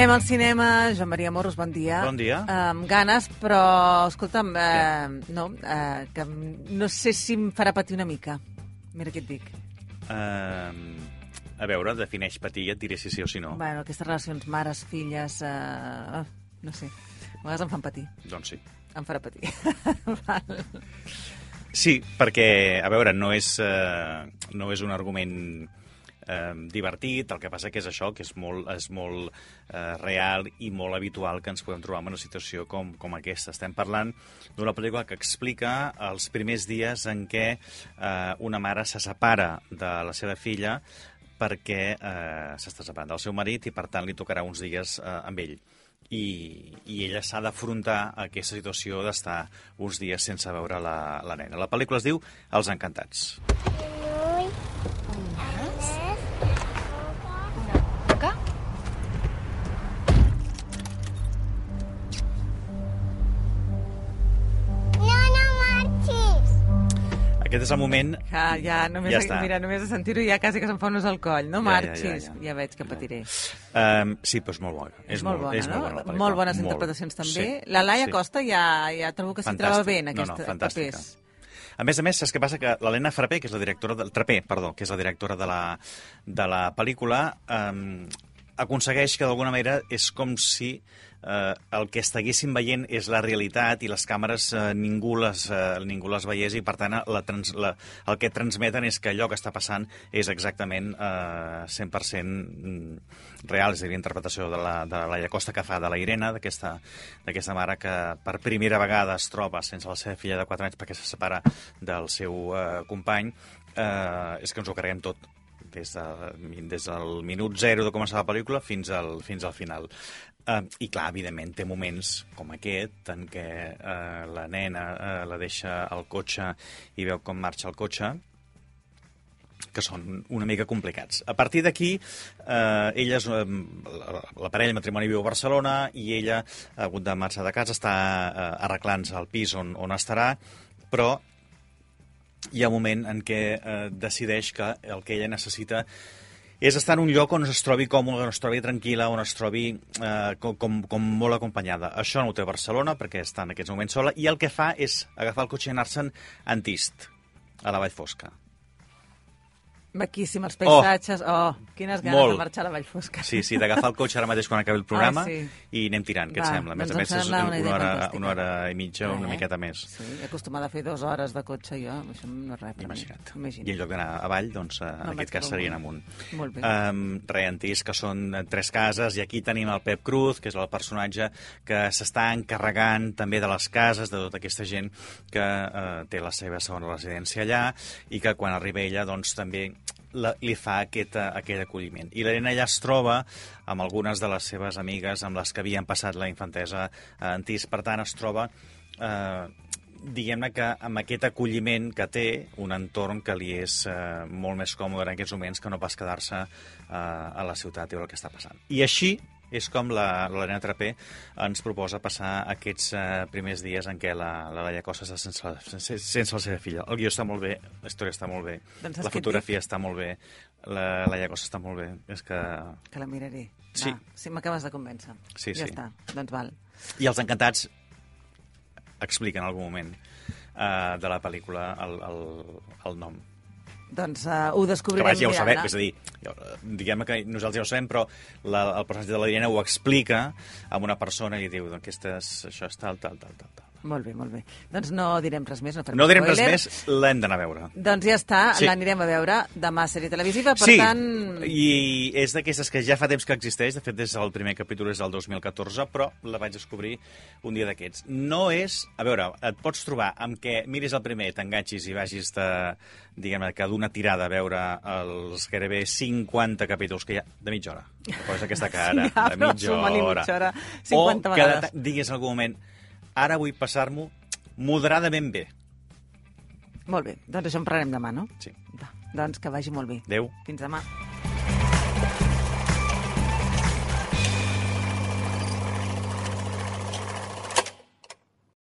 Anem al cinema. Joan Maria Morros, bon dia. Bon dia. Amb ganes, però, escolta'm, eh, no, eh, que no sé si em farà patir una mica. Mira què et dic. Uh, a veure, defineix patir i et diré si sí o si no. Bueno, aquestes relacions mares, filles... Eh, no sé, a vegades em fan patir. Doncs sí. Em farà patir. Val. Sí, perquè, a veure, no és, uh, no és un argument eh, divertit, el que passa que és això, que és molt, és molt eh, real i molt habitual que ens podem trobar en una situació com, com aquesta. Estem parlant d'una pel·lícula que explica els primers dies en què eh, una mare se separa de la seva filla perquè eh, s'està separant del seu marit i, per tant, li tocarà uns dies eh, amb ell. I, i ella s'ha d'afrontar a aquesta situació d'estar uns dies sense veure la, la nena. La pel·lícula es diu Els Encantats. Boca? Aquest és el moment... Ja, ja, només, Ja està. mira, només de sentir-ho ja quasi que se'm fa un al coll. No Ja, ja, ja, marxis. ja. Ja, veig que patiré. Um, sí, però és molt bona. És, molt bona, és no? molt bona molt bones Molt. interpretacions també. Sí, La Laia sí. Costa ja, ja trobo que s'hi troba bé en No, no, fantàstica. papers. A més a més, saps què passa? Que l'Helena Frapé, que és la directora del... Trapé, perdó, que és la directora de la, de la pel·lícula, um, aconsegueix que d'alguna manera és com si eh, el que estiguéssim veient és la realitat i les càmeres eh, ningú, les, eh, ningú les veiés i per tant la trans, la, el que transmeten és que allò que està passant és exactament eh, 100% real, és a dir, interpretació de la, de la Laia Costa que fa de la d'aquesta d'aquesta mare que per primera vegada es troba sense la seva filla de 4 anys perquè se separa del seu eh, company, eh, és que ens ho carreguem tot des, de, des del minut zero de començar la pel·lícula fins al, fins al final. Uh, I clar, evidentment, té moments com aquest en què uh, la nena uh, la deixa al cotxe i veu com marxa el cotxe, que són una mica complicats. A partir d'aquí, eh, ella és, eh, la, la parella matrimoni viu a Barcelona i ella ha hagut de marxar de casa, està eh, arreglant-se al pis on, on estarà, però hi ha un moment en què eh, decideix que el que ella necessita és estar en un lloc on es trobi còmode, on es trobi tranquil·la, on es trobi eh, com, com, com molt acompanyada. Això no ho té Barcelona, perquè està en aquests moments sola, i el que fa és agafar el cotxe i anar-se'n Antist, a la Vall Fosca. Maquíssim, els paisatges. Oh, quines ganes molt. de marxar a la Vall Fosca. Sí, sí, d'agafar el cotxe ara mateix quan acabi el programa Ah, sí. i anem tirant, què et sembla? A més doncs a més, és una una, hora, fantàstica. una hora i mitja, una Eh? miqueta més. Sí, acostumada a fer dues hores de cotxe, jo. Això no és res per Imagina't. mi. Imagina't. I en lloc d'anar avall, doncs, eh, en me'n aquest cas serien amunt. Molt bé. Um, Reantís, que són eh, tres cases, i aquí tenim el Pep Cruz, que és el personatge que s'està encarregant també de les cases, de tota aquesta gent que eh, té la seva segona residència allà, i que quan arriba ella, doncs, també la, li fa aquest, eh, aquest acolliment. I l'Helena ja es troba amb algunes de les seves amigues amb les que havien passat la infantesa a Antís, per tant, es troba eh, diguem-ne que amb aquest acolliment que té, un entorn que li és eh, molt més còmode en aquests moments que no pas quedar-se eh, a la ciutat i veure el que està passant. I així és com la l'Helena Trapé ens proposa passar aquests eh, primers dies en què la, la Laia Costa està sense, la- sense, sense la seva filla. El guió està molt bé, la història està molt bé, Doncs la fotografia està molt bé, la Laia Costa està molt bé. És que... Que la miraré. Sí. Va, sí, m'acabes de convèncer. Sí, ja sí. està, doncs val. I els encantats expliquen en algun moment eh, de la pel·lícula el, el, el nom. Doncs uh, ho Que descobrirem vaja, ja ho sabem, és a dir, ja, diguem que nosaltres ja ho sabem, però la, el personatge de la Irene ho explica a una persona i diu, doncs aquesta és, això és tal, tal, tal, tal, tal. Molt bé, molt bé. Doncs no direm res més, no farem No direm res spoiler. més, l'hem d'anar a veure. Doncs ja està, Sí. l'anirem a veure demà sèrie televisiva, per sí, tant... i és d'aquestes que ja fa temps que existeix, de fet des del primer capítol és del 2014, però la vaig descobrir un dia d'aquests. No és... A veure, et pots trobar amb que miris el primer, t'enganxis i vagis de, diguem que d'una tirada a veure els gairebé 50 capítols que hi ha de mitja hora. Poses aquesta cara, Ja, de mitja hora. mitja hora, o 50 que vegades. de- diguis en algun moment, ara vull passar-m'ho moderadament bé. Molt bé, doncs això en parlarem demà, no? Sí. Va, doncs que vagi molt bé. Adéu. Fins demà.